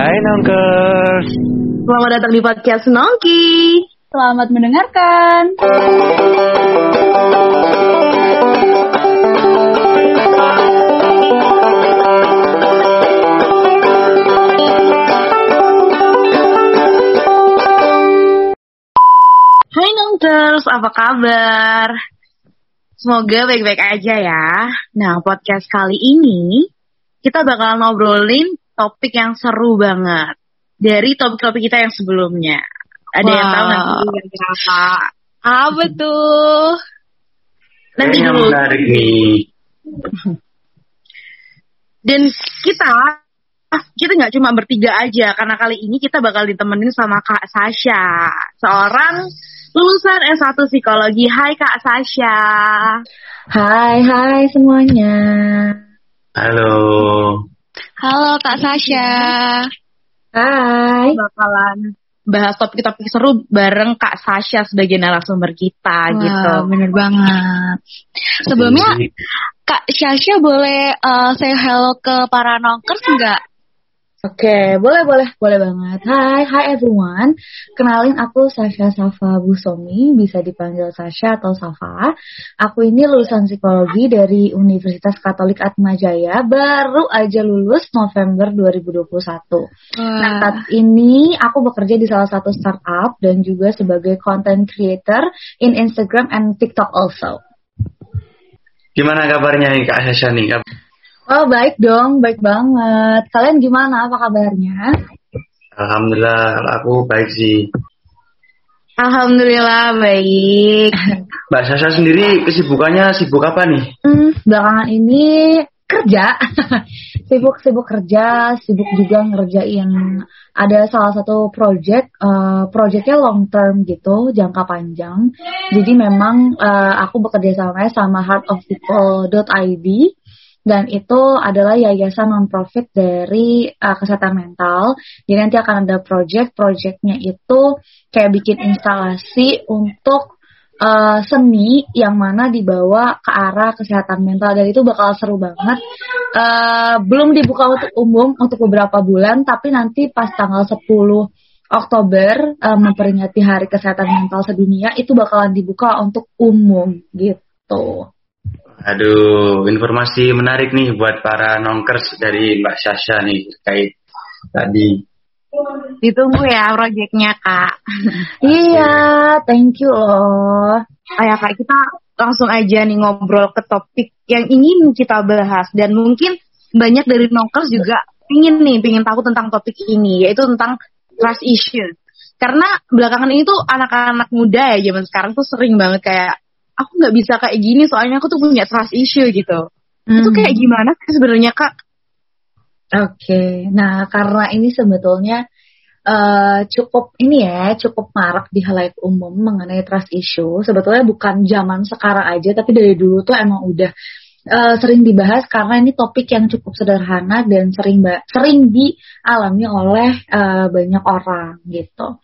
Hai Nongkers. Selamat datang di podcast Nongki. Selamat mendengarkan. Hai Nongkers, apa kabar? Semoga baik-baik aja ya. Nah, podcast kali ini kita bakal ngobrolin topik yang seru banget dari topik-topik kita yang sebelumnya. Ada yang tahu Wow. nanti yang apa? Apa tuh? Nanti Kayaknya dulu. menarik nih. Dan kita kita nggak cuma bertiga aja karena kali ini kita bakal ditemenin sama Kak Sasha, seorang lulusan S1 psikologi. Hai Kak Sasha. Hai, hai semuanya. Halo. Halo Kak Sasha. Hai. Bakalan bahas topik-topik seru bareng Kak Sasha sebagai narasumber kita gitu. Wah, bener banget. Sebelumnya Kak Sasha boleh uh, say hello ke para nongkers nggak? Oke, boleh boleh boleh banget. Hai, hi everyone. Kenalin aku Sasha Safa Busomi, bisa dipanggil Sasha atau Safa. Aku ini lulusan psikologi dari Universitas Katolik Atmajaya, baru aja lulus November 2021. Nah, saat ini aku bekerja di salah satu startup dan juga sebagai content creator in Instagram and TikTok also. Gimana kabarnya nih Kak Sasha nih? Oh, baik dong, baik banget. Kalian gimana? Apa kabarnya? Alhamdulillah aku baik sih. Alhamdulillah baik. Mbak Sasha sendiri kesibukannya sibuk apa nih? Hmm, belakangan ini kerja, sibuk-sibuk kerja, sibuk juga ngerjain ada salah satu project, eh, projectnya long term gitu, jangka panjang. Jadi memang eh, aku bekerja sama sama heartofpeople.id dan itu adalah yayasan non-profit dari eh, kesehatan mental. Jadi nanti akan ada project, projectnya itu kayak bikin instalasi untuk uh, seni yang mana dibawa ke arah kesehatan mental dan itu bakal seru banget. Uh, belum dibuka untuk umum untuk beberapa bulan, tapi nanti pas tanggal 10 Oktober uh, memperingati Hari Kesehatan Mental Sedunia itu bakalan dibuka untuk umum gitu. Aduh, informasi menarik nih buat para nongkers dari Mbak Sasha nih terkait tadi. Ditunggu ya proyeknya Kak. Iya, thank you loh. Oh ya Kak, kita langsung aja nih ngobrol ke topik yang ingin kita bahas dan mungkin banyak dari nongkers juga ingin nih, ingin tahu tentang topik ini yaitu tentang trust issue. Karena belakangan ini tuh anak-anak muda ya zaman sekarang tuh sering banget kayak aku nggak bisa kayak gini soalnya aku tuh punya trust issue gitu. Itu Hmm. kayak gimana sih sebenarnya Kak? Oke, nah karena ini sebetulnya eh, cukup ini ya, cukup marak di halayak umum mengenai trust issue. Sebetulnya bukan zaman sekarang aja, tapi dari dulu tuh emang udah eh, sering dibahas karena ini topik yang cukup sederhana dan sering sering dialami oleh eh, banyak orang gitu.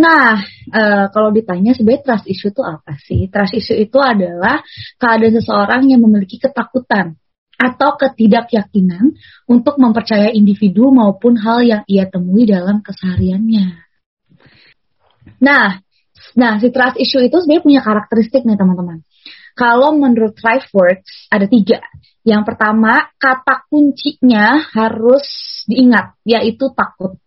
Nah, eh, kalau ditanya sebenarnya trust issue itu apa sih? Trust issue itu adalah keadaan seseorang yang memiliki ketakutan atau ketidakyakinan untuk mempercayai individu maupun hal yang ia temui dalam kesehariannya. Nah, nah si trust issue itu sebenarnya punya karakteristik nih teman-teman. Kalau menurut Thriveworks ada tiga. Yang pertama, kata kuncinya harus diingat, yaitu takut.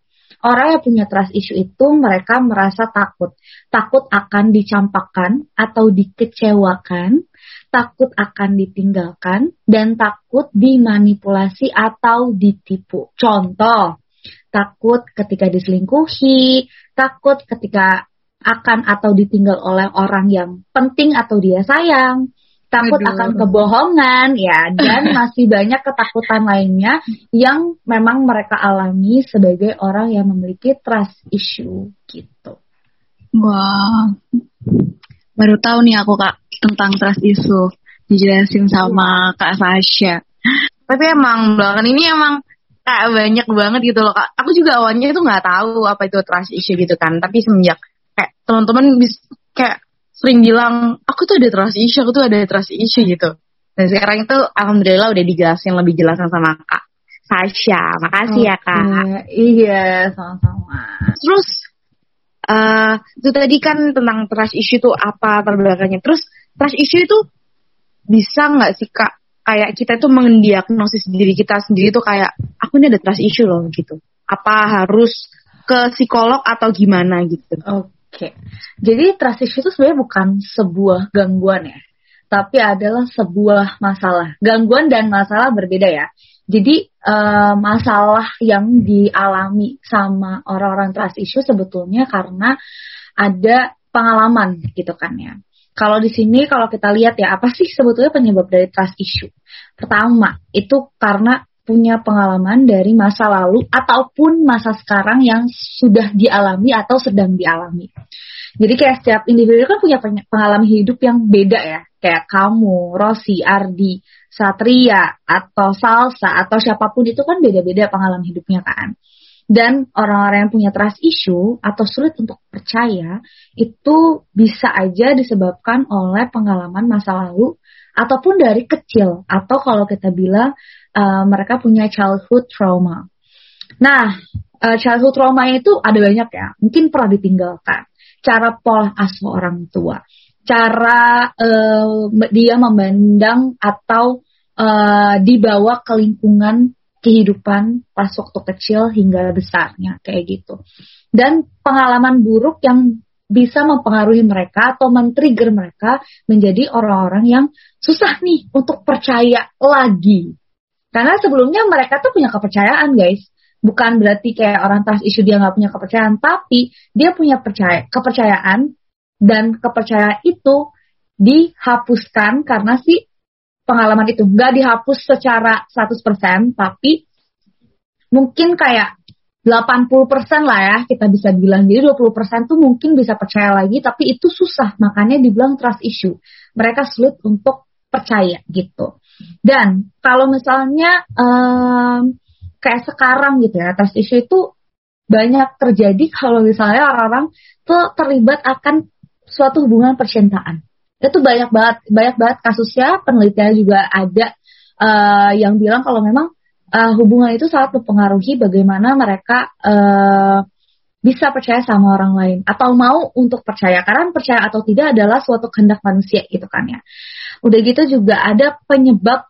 Orang yang punya trust issue itu mereka merasa takut. Takut akan dicampakkan atau dikecewakan, takut akan ditinggalkan, dan takut dimanipulasi atau ditipu. Contoh, takut ketika diselingkuhi, takut ketika akan atau ditinggal oleh orang yang penting atau dia sayang, takut Aduh. akan kebohongan, ya, dan masih banyak ketakutan lainnya yang memang mereka alami sebagai orang yang memiliki trust issue gitu. Wah, baru tahu nih aku Kak tentang trust issue. Dijelasin sama Kak Sasha. Tapi emang belakangan ini emang kayak banyak banget gitu loh kak. Aku juga awalnya itu nggak tahu apa itu trust issue gitu kan. Tapi semenjak kayak teman-teman bis kayak sering bilang aku tuh ada trust issue, aku tuh ada trust issue gitu. Dan sekarang itu alhamdulillah udah dijelasin lebih jelasan sama kak. Sasha. Makasih ya kak. Iya, sama-sama. Terus uh, itu tadi kan tentang trust issue itu apa terbelakangnya. Terus trust issue itu bisa nggak sih kak kayak kita itu mendiagnosis diri kita sendiri tuh kayak aku ini ada trust issue loh gitu. Apa harus ke psikolog atau gimana gitu? Oke. Okay. Jadi trust issue itu sebenarnya bukan sebuah gangguan ya tapi adalah sebuah masalah. Gangguan dan masalah berbeda ya. Jadi uh, masalah yang dialami sama orang-orang trust issue sebetulnya karena ada pengalaman gitu kan ya. Kalau di sini kalau kita lihat ya apa sih sebetulnya penyebab dari trust issue? Pertama itu karena punya pengalaman dari masa lalu ataupun masa sekarang yang sudah dialami atau sedang dialami. Jadi kayak setiap individu kan punya pengalaman hidup yang beda ya. Kayak kamu, Rosi, Ardi, Satria, atau Salsa, atau siapa pun itu kan beda-beda pengalaman hidupnya kan. Dan orang-orang yang punya trust issue atau sulit untuk percaya itu bisa aja disebabkan oleh pengalaman masa lalu ataupun dari kecil atau kalau kita bilang uh, mereka punya childhood trauma. Nah, uh, childhood trauma itu ada banyak ya. Mungkin pernah ditinggalkan cara pola asuh orang tua, cara uh, dia memandang atau uh, dibawa ke lingkungan kehidupan pas waktu kecil hingga besarnya kayak gitu. Dan pengalaman buruk yang bisa mempengaruhi mereka atau men-trigger mereka menjadi orang-orang yang susah nih untuk percaya lagi. Karena sebelumnya mereka tuh punya kepercayaan guys bukan berarti kayak orang trust issue dia nggak punya kepercayaan, tapi dia punya percaya kepercayaan dan kepercayaan itu dihapuskan karena si pengalaman itu nggak dihapus secara 100%, tapi mungkin kayak 80% lah ya kita bisa bilang. Jadi 20% tuh mungkin bisa percaya lagi, tapi itu susah. Makanya dibilang trust issue. Mereka sulit untuk percaya gitu. Dan kalau misalnya um, kayak sekarang gitu ya trust issue itu banyak terjadi kalau misalnya orang-orang tuh terlibat akan suatu hubungan percintaan. Itu banyak banget banyak banget kasusnya penelitian juga ada uh, yang bilang kalau memang uh, hubungan itu sangat mempengaruhi bagaimana mereka uh, bisa percaya sama orang lain atau mau untuk percaya karena percaya atau tidak adalah suatu kehendak manusia gitu kan ya udah gitu juga ada penyebab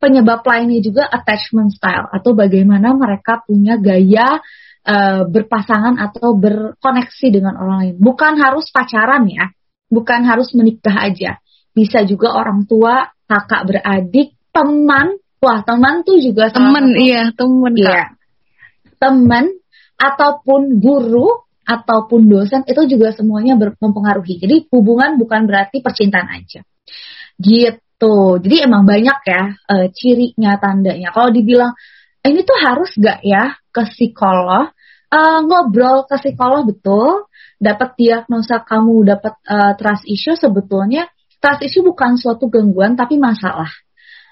penyebab lainnya juga attachment style atau bagaimana mereka punya gaya uh, berpasangan atau berkoneksi dengan orang lain. Bukan harus pacaran ya, bukan harus menikah aja. Bisa juga orang tua, kakak beradik, teman. Wah, teman tuh juga teman, iya, teman. Iya. Teman ataupun guru ataupun dosen itu juga semuanya mempengaruhi. Jadi hubungan bukan berarti percintaan aja. Gitu. Jadi emang banyak ya uh, cirinya, tandanya. Kalau dibilang ini tuh harus gak ya ke psikolog, uh, ngobrol ke psikolog betul, dapat diagnosa kamu dapat uh, trust issue sebetulnya trust issue bukan suatu gangguan tapi masalah.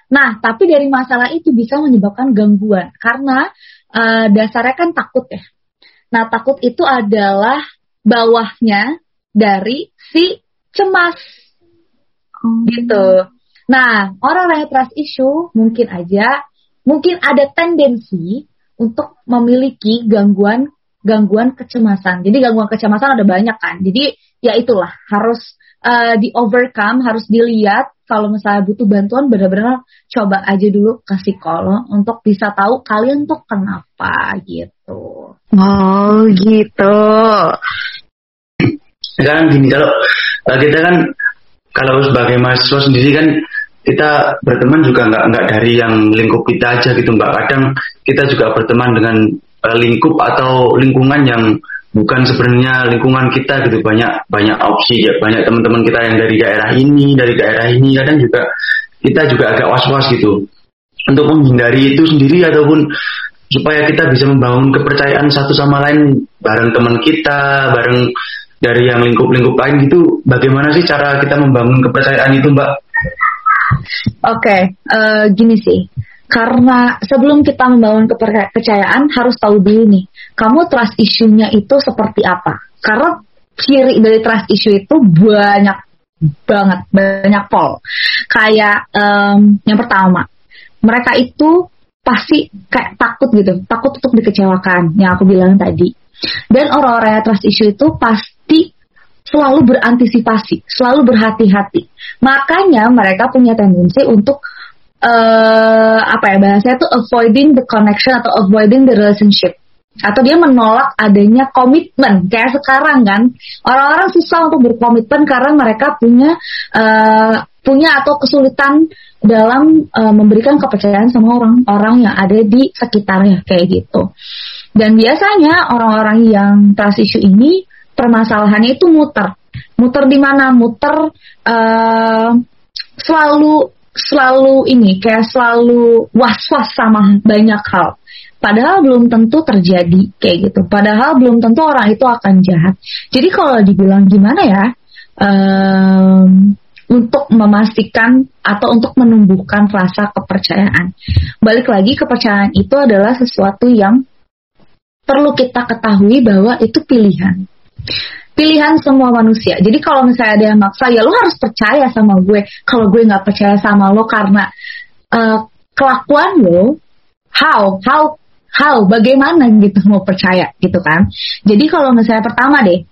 Nah, tapi dari masalah itu bisa menyebabkan gangguan karena uh, dasarnya kan takut ya. Nah, takut itu adalah bawahnya dari si cemas. Oh. Gitu. Nah, orang yang trust issue mungkin aja, mungkin ada tendensi untuk memiliki gangguan gangguan kecemasan. Jadi gangguan kecemasan ada banyak kan. Jadi ya itulah harus uh, di overcome, harus dilihat kalau misalnya butuh bantuan benar-benar coba aja dulu ke psikolog untuk bisa tahu kalian tuh kenapa gitu. Oh gitu. Sekarang gini kalau kita kan kalau sebagai mahasiswa sendiri kan kita berteman juga nggak nggak dari yang lingkup kita aja gitu. Mbak kadang kita juga berteman dengan uh, lingkup atau lingkungan yang bukan sebenarnya lingkungan kita gitu. Banyak banyak opsi ya banyak teman-teman kita yang dari daerah ini dari daerah ini. Kadang juga kita juga agak was-was gitu. Untuk menghindari itu sendiri ataupun supaya kita bisa membangun kepercayaan satu sama lain bareng teman kita bareng dari yang lingkup-lingkup lain gitu bagaimana sih cara kita membangun kepercayaan itu mbak Oke, okay, uh, eh, gini sih. Karena sebelum kita membangun kepercayaan harus tahu dulu nih, kamu trust issue-nya itu seperti apa. Karena ciri dari trust issue itu banyak banget, banyak pol. Kayak um, yang pertama, mereka itu pasti kayak takut gitu, takut untuk dikecewakan yang aku bilang tadi. Dan orang-orang yang trust issue itu pasti selalu berantisipasi, selalu berhati-hati. Makanya mereka punya tendensi untuk uh, apa ya bahasanya tuh avoiding the connection atau avoiding the relationship atau dia menolak adanya komitmen kayak sekarang kan orang-orang susah untuk berkomitmen karena mereka punya uh, punya atau kesulitan dalam uh, memberikan kepercayaan sama orang-orang yang ada di sekitarnya kayak gitu dan biasanya orang-orang yang trust issue ini permasalahannya itu muter muter di mana muter uh, selalu selalu ini kayak selalu was-was sama banyak hal Padahal belum tentu terjadi kayak gitu. Padahal belum tentu orang itu akan jahat. Jadi kalau dibilang gimana ya, um, untuk memastikan atau untuk menumbuhkan rasa kepercayaan. Balik lagi kepercayaan itu adalah sesuatu yang perlu kita ketahui bahwa itu pilihan. Pilihan semua manusia. Jadi kalau misalnya ada yang maksa, ya lo harus percaya sama gue. Kalau gue nggak percaya sama lo karena uh, kelakuan lo, how, how how bagaimana gitu mau percaya gitu kan. Jadi kalau misalnya pertama deh,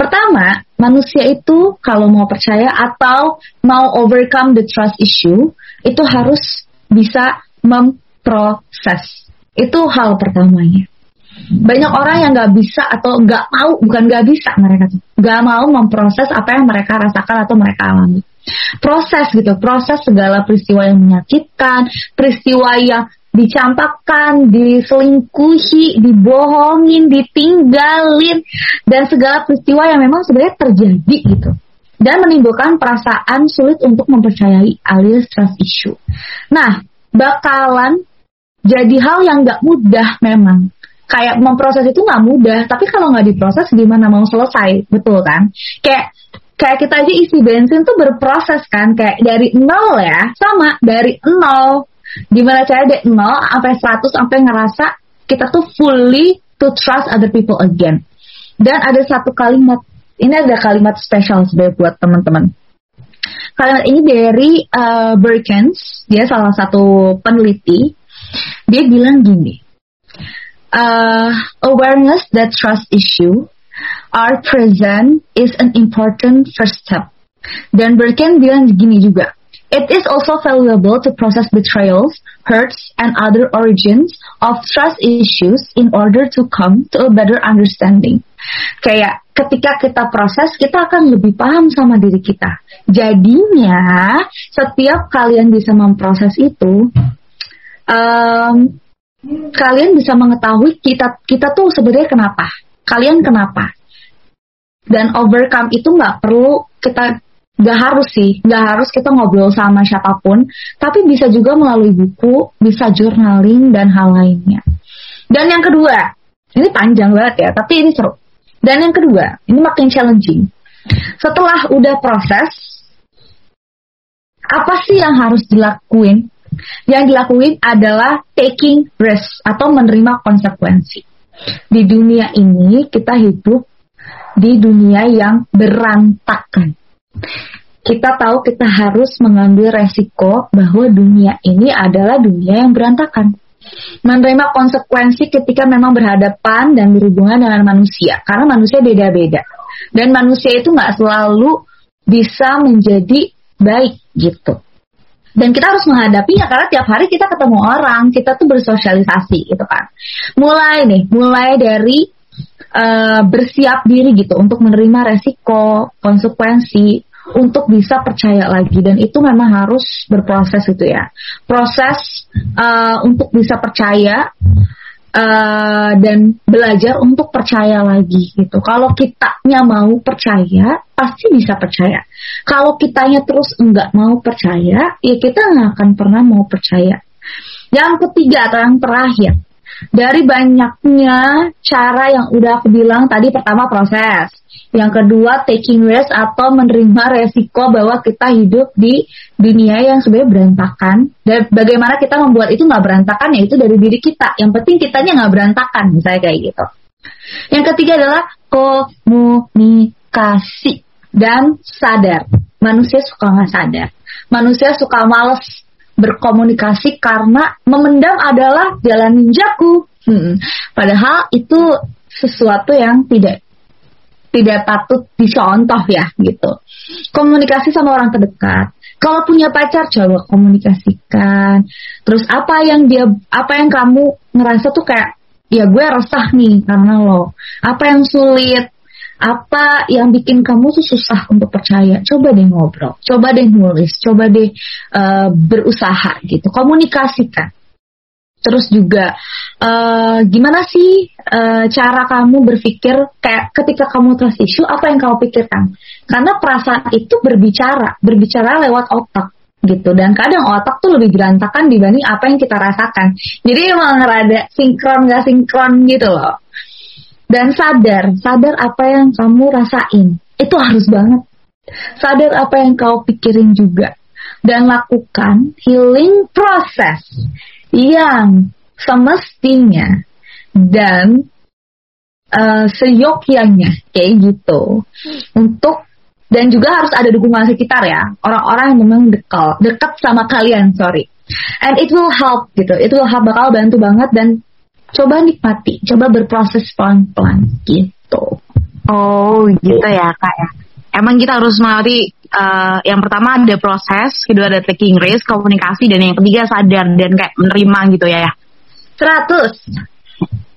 pertama manusia itu kalau mau percaya atau mau overcome the trust issue itu harus bisa memproses. Itu hal pertamanya. Banyak orang yang nggak bisa atau nggak mau, bukan nggak bisa mereka tuh, nggak mau memproses apa yang mereka rasakan atau mereka alami proses gitu, proses segala peristiwa yang menyakitkan, peristiwa yang dicampakkan, diselingkuhi, dibohongin, ditinggalin, dan segala peristiwa yang memang sebenarnya terjadi gitu. Dan menimbulkan perasaan sulit untuk mempercayai alias trust issue. Nah, bakalan jadi hal yang gak mudah memang. Kayak memproses itu gak mudah, tapi kalau gak diproses gimana mau selesai, betul kan? Kayak kayak kita aja isi bensin tuh berproses kan, kayak dari nol ya, sama dari nol Gimana cara dari 0 sampai 100 sampai ngerasa kita tuh fully to trust other people again. Dan ada satu kalimat, ini ada kalimat spesial sebenarnya buat teman-teman. Kalimat ini dari uh, Berkens, dia salah satu peneliti. Dia bilang gini, uh, awareness that trust issue are present is an important first step. Dan Berkens bilang gini juga, It is also valuable to process betrayals, hurts, and other origins of trust issues in order to come to a better understanding. Kayak ketika kita proses, kita akan lebih paham sama diri kita. Jadinya, setiap kalian bisa memproses itu, um, kalian bisa mengetahui kita kita tuh sebenarnya kenapa. Kalian kenapa? Dan overcome itu nggak perlu kita Gak harus sih, gak harus kita ngobrol sama siapa pun, tapi bisa juga melalui buku, bisa journaling dan hal lainnya. Dan yang kedua, ini panjang banget ya, tapi ini seru. Dan yang kedua, ini makin challenging. Setelah udah proses, apa sih yang harus dilakuin? Yang dilakuin adalah taking risk atau menerima konsekuensi. Di dunia ini kita hidup di dunia yang berantakan kita tahu kita harus mengambil resiko bahwa dunia ini adalah dunia yang berantakan. Menerima konsekuensi ketika memang berhadapan dan berhubungan dengan manusia, karena manusia beda-beda. Dan manusia itu nggak selalu bisa menjadi baik gitu. Dan kita harus menghadapinya karena tiap hari kita ketemu orang, kita tuh bersosialisasi gitu kan. Mulai nih, mulai dari uh, bersiap diri gitu untuk menerima resiko, konsekuensi, untuk bisa percaya lagi. Dan itu memang harus berproses itu ya. Proses uh, untuk bisa percaya uh, dan belajar untuk percaya lagi gitu. Kalau kitanya mau percaya pasti bisa percaya. Kalau kitanya terus enggak mau percaya ya kita nggak akan pernah mau percaya. Yang ketiga atau yang terakhir dari banyaknya cara yang udah aku bilang tadi pertama proses yang kedua, taking risk atau menerima resiko bahwa kita hidup di dunia yang sebenarnya berantakan. Dan bagaimana kita membuat itu nggak berantakan, ya itu dari diri kita. Yang penting kitanya nggak berantakan, misalnya kayak gitu. Yang ketiga adalah komunikasi dan sadar. Manusia suka nggak sadar. Manusia suka males berkomunikasi karena memendam adalah jalan ninjaku. Hmm. Padahal itu sesuatu yang tidak tidak patut dicontoh ya gitu. Komunikasi sama orang terdekat. Kalau punya pacar coba komunikasikan. Terus apa yang dia apa yang kamu ngerasa tuh kayak ya gue resah nih karena lo. Apa yang sulit? Apa yang bikin kamu tuh susah untuk percaya? Coba deh ngobrol, coba deh nulis, coba deh uh, berusaha gitu. Komunikasikan Terus juga uh, gimana sih uh, cara kamu berpikir kayak ketika kamu trust issue apa yang kamu pikirkan? Karena perasaan itu berbicara, berbicara lewat otak gitu dan kadang otak tuh lebih berantakan dibanding apa yang kita rasakan. Jadi emang rada sinkron gak sinkron gitu loh. Dan sadar, sadar apa yang kamu rasain. Itu harus banget. Sadar apa yang kau pikirin juga. Dan lakukan healing process yang semestinya dan uh, seyogyanya kayak gitu untuk dan juga harus ada dukungan sekitar ya orang-orang yang memang dekat dekat sama kalian sorry and it will help gitu itu will bakal bantu banget dan coba nikmati coba berproses pelan-pelan gitu oh gitu ya kak ya emang kita harus mengerti uh, yang pertama ada proses, kedua ada taking risk, komunikasi, dan yang ketiga sadar dan kayak menerima gitu ya ya. 100.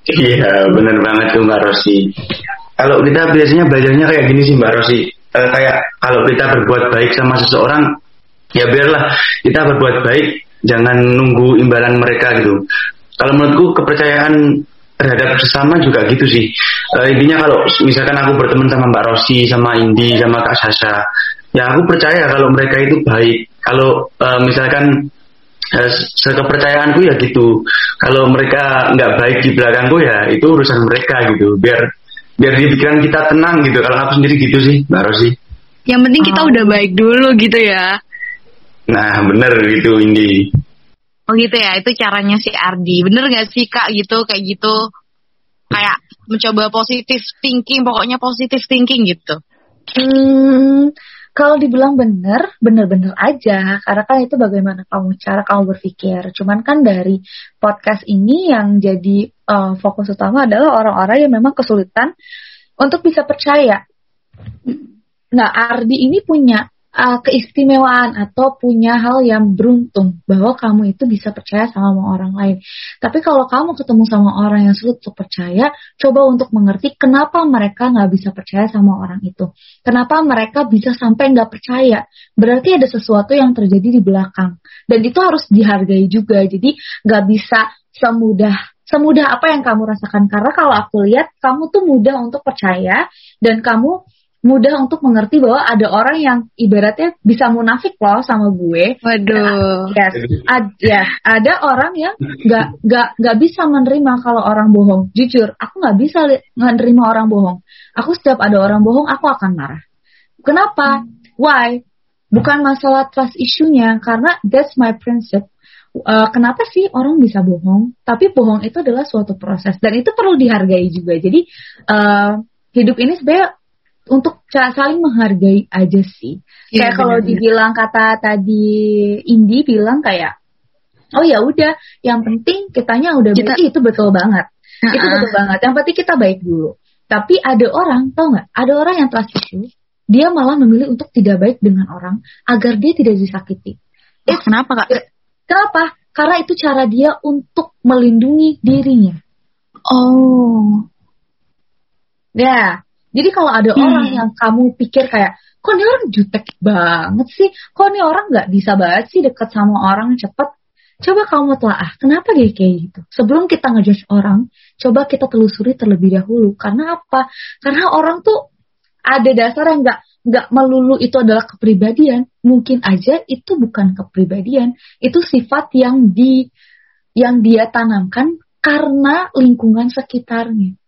Iya, bener banget tuh Mbak Rosi. Kalau kita biasanya belajarnya kayak gini sih Mbak Rosi. Uh, kayak kalau kita berbuat baik sama seseorang, ya biarlah kita berbuat baik, jangan nunggu imbalan mereka gitu. Kalau menurutku kepercayaan terhadap sesama juga gitu sih. Uh, intinya kalau misalkan aku berteman sama Mbak Rosi, sama Indi, sama Kak Sasha, ya aku percaya kalau mereka itu baik. Kalau uh, misalkan uh, sekepercayaanku ya gitu. Kalau mereka nggak baik di belakangku ya itu urusan mereka gitu. Biar biar di pikiran kita tenang gitu. Kalau aku sendiri gitu sih, Mbak Rosi. Yang penting kita oh. udah baik dulu gitu ya. Nah, bener gitu Indi. Oh gitu ya, itu caranya si Ardi. Bener gak sih kak gitu, kayak gitu? Kayak mencoba positif thinking, pokoknya positif thinking gitu. Hmm, kalau dibilang bener, bener-bener aja. Karena kan itu bagaimana kamu cara kamu berpikir. Cuman kan dari podcast ini yang jadi uh, fokus utama adalah orang-orang yang memang kesulitan untuk bisa percaya. Nah, Ardi ini punya uh, keistimewaan atau punya hal yang beruntung bahwa kamu itu bisa percaya sama orang lain. Tapi kalau kamu ketemu sama orang yang sulit untuk percaya, coba untuk mengerti kenapa mereka nggak bisa percaya sama orang itu. Kenapa mereka bisa sampai nggak percaya? Berarti ada sesuatu yang terjadi di belakang. Dan itu harus dihargai juga. Jadi nggak bisa semudah semudah apa yang kamu rasakan karena kalau aku lihat kamu tuh mudah untuk percaya dan kamu mudah untuk mengerti bahwa ada orang yang ibaratnya bisa munafik loh sama gue. Waduh. Yes, ad, ya ada orang yang nggak nggak nggak bisa menerima kalau orang bohong. Jujur, aku nggak bisa menerima orang bohong. Aku setiap ada orang bohong, aku akan marah. Kenapa? Why? Bukan masalah trust issue-nya, karena that's my principle. Uh, kenapa sih orang bisa bohong? Tapi bohong itu adalah suatu proses dan itu perlu dihargai juga. Jadi uh, hidup ini sebenarnya untuk saling menghargai aja sih. Ya, kayak kalau dibilang kata tadi Indi bilang kayak oh ya udah yang penting kitanya udah kita, baik itu betul banget. Uh -uh. Itu betul banget. Yang penting kita baik dulu. Tapi ada orang, tau nggak? Ada orang yang trust issue, dia malah memilih untuk tidak baik dengan orang agar dia tidak disakiti. Oh, kenapa kak? Kenapa? Karena itu cara dia untuk melindungi dirinya. Oh. Ya, jadi kalau ada hmm. orang yang kamu pikir kayak, kok ini orang jutek banget sih? Kok ini orang nggak bisa banget sih deket sama orang cepet? Coba kamu telah, kenapa dia kayak gitu? Sebelum kita ngejudge orang, coba kita telusuri terlebih dahulu. Karena apa? Karena orang tuh ada dasar yang nggak nggak melulu itu adalah kepribadian. Mungkin aja itu bukan kepribadian, itu sifat yang di yang dia tanamkan karena lingkungan sekitarnya.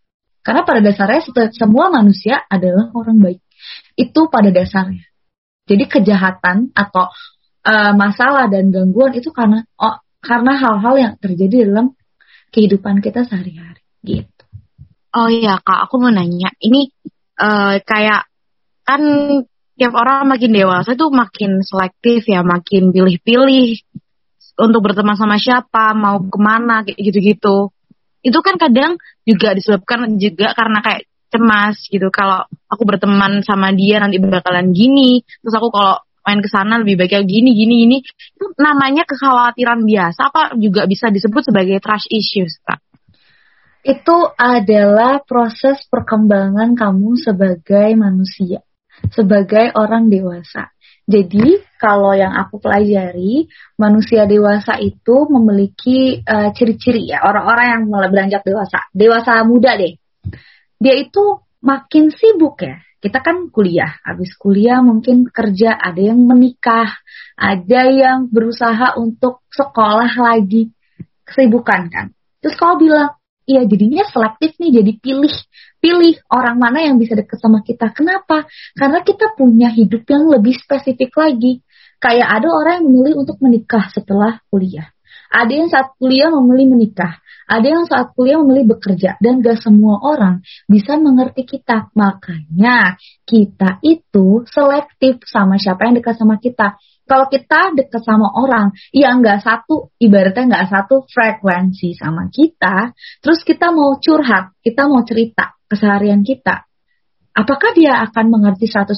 Karena pada dasarnya semua manusia adalah orang baik. Itu pada dasarnya. Jadi kejahatan atau uh, masalah dan gangguan itu karena oh, karena hal-hal yang terjadi dalam kehidupan kita sehari-hari gitu. Oh iya kak, aku mau nanya, ini uh, kayak kan tiap orang makin dewasa itu makin selektif ya, makin pilih-pilih untuk berteman sama siapa, mau ke mana, gitu-gitu. Itu kan kadang juga disebabkan juga karena kayak cemas gitu. Kalau aku berteman sama dia nanti bakalan gini, terus aku kalau main ke sana lebih baik kayak gini, gini, gini. Itu namanya kekhawatiran biasa apa juga bisa disebut sebagai trust issues, Kak? Itu adalah proses perkembangan kamu sebagai manusia, sebagai orang dewasa. Jadi kalau yang aku pelajari, manusia dewasa itu memiliki uh, ciri-ciri ya orang-orang yang mulai beranjak dewasa, dewasa muda deh. Dia itu makin sibuk ya. Kita kan kuliah, habis kuliah mungkin kerja, ada yang menikah, ada yang berusaha untuk sekolah lagi, kesibukan kan. Terus kau bilang, iya jadinya selektif nih jadi pilih pilih orang mana yang bisa deket sama kita. Kenapa? Karena kita punya hidup yang lebih spesifik lagi. Kayak ada orang yang memilih untuk menikah setelah kuliah. Ada yang saat kuliah memilih menikah. Ada yang saat kuliah memilih bekerja. Dan gak semua orang bisa mengerti kita. Makanya kita itu selektif sama siapa yang dekat sama kita kalau kita deket sama orang yang nggak satu, ibaratnya nggak satu frekuensi sama kita, terus kita mau curhat, kita mau cerita keseharian kita, apakah dia akan mengerti 100%?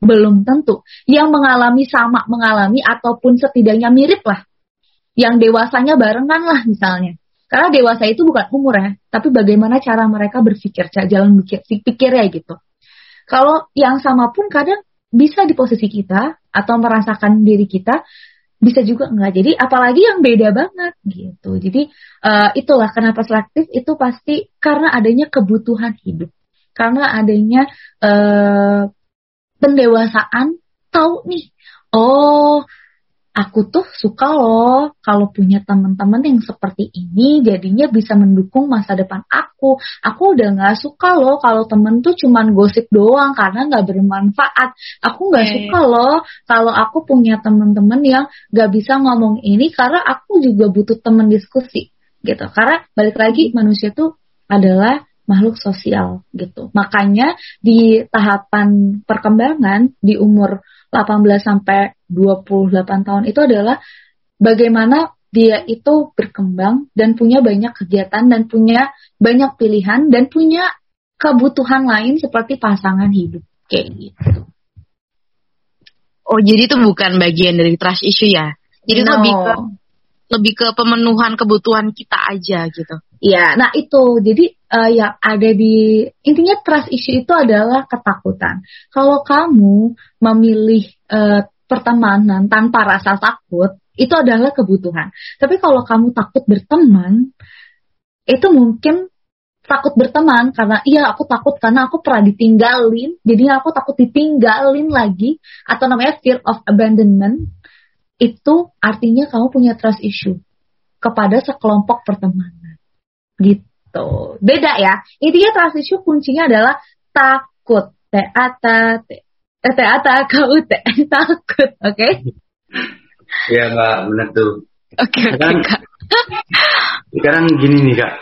Belum tentu. Yang mengalami sama mengalami ataupun setidaknya mirip lah. Yang dewasanya barengan lah misalnya. Karena dewasa itu bukan umur ya, tapi bagaimana cara mereka berpikir, jalan pikir, pikir ya gitu. Kalau yang sama pun kadang bisa di posisi kita atau merasakan diri kita bisa juga enggak. Jadi apalagi yang beda banget gitu. Jadi uh, itulah kenapa selektif itu pasti karena adanya kebutuhan hidup. Karena adanya uh, pendewasaan tahu nih, oh aku tuh suka loh kalau punya teman-teman yang seperti ini jadinya bisa mendukung masa depan aku. Aku udah nggak suka loh kalau temen tuh cuman gosip doang karena nggak bermanfaat. Aku nggak okay. suka loh kalau aku punya teman-teman yang nggak bisa ngomong ini karena aku juga butuh teman diskusi gitu. Karena balik lagi manusia tuh adalah makhluk sosial gitu. Makanya di tahapan perkembangan di umur 18 sampai 28 tahun itu adalah bagaimana dia itu berkembang dan punya banyak kegiatan dan punya banyak pilihan dan punya kebutuhan lain seperti pasangan hidup kayak gitu. Oh, jadi itu bukan bagian dari trust issue ya? Jadi no. lebih ke lebih ke pemenuhan kebutuhan kita aja gitu. Iya, nah itu jadi uh, yang ada di intinya trust issue itu adalah ketakutan. Kalau kamu memilih uh, pertemanan tanpa rasa takut, itu adalah kebutuhan. Tapi kalau kamu takut berteman, itu mungkin takut berteman karena iya aku takut karena aku pernah ditinggalin, jadi aku takut ditinggalin lagi atau namanya fear of abandonment. Itu artinya kamu punya trust issue kepada sekelompok pertemanan gitu. Beda ya. Intinya trust issue kuncinya adalah takut. T A T T T A T K U T takut, oke? Okay? Iya nggak benar tuh. Oke okay, sekarang, okay, sekarang gini nih kak,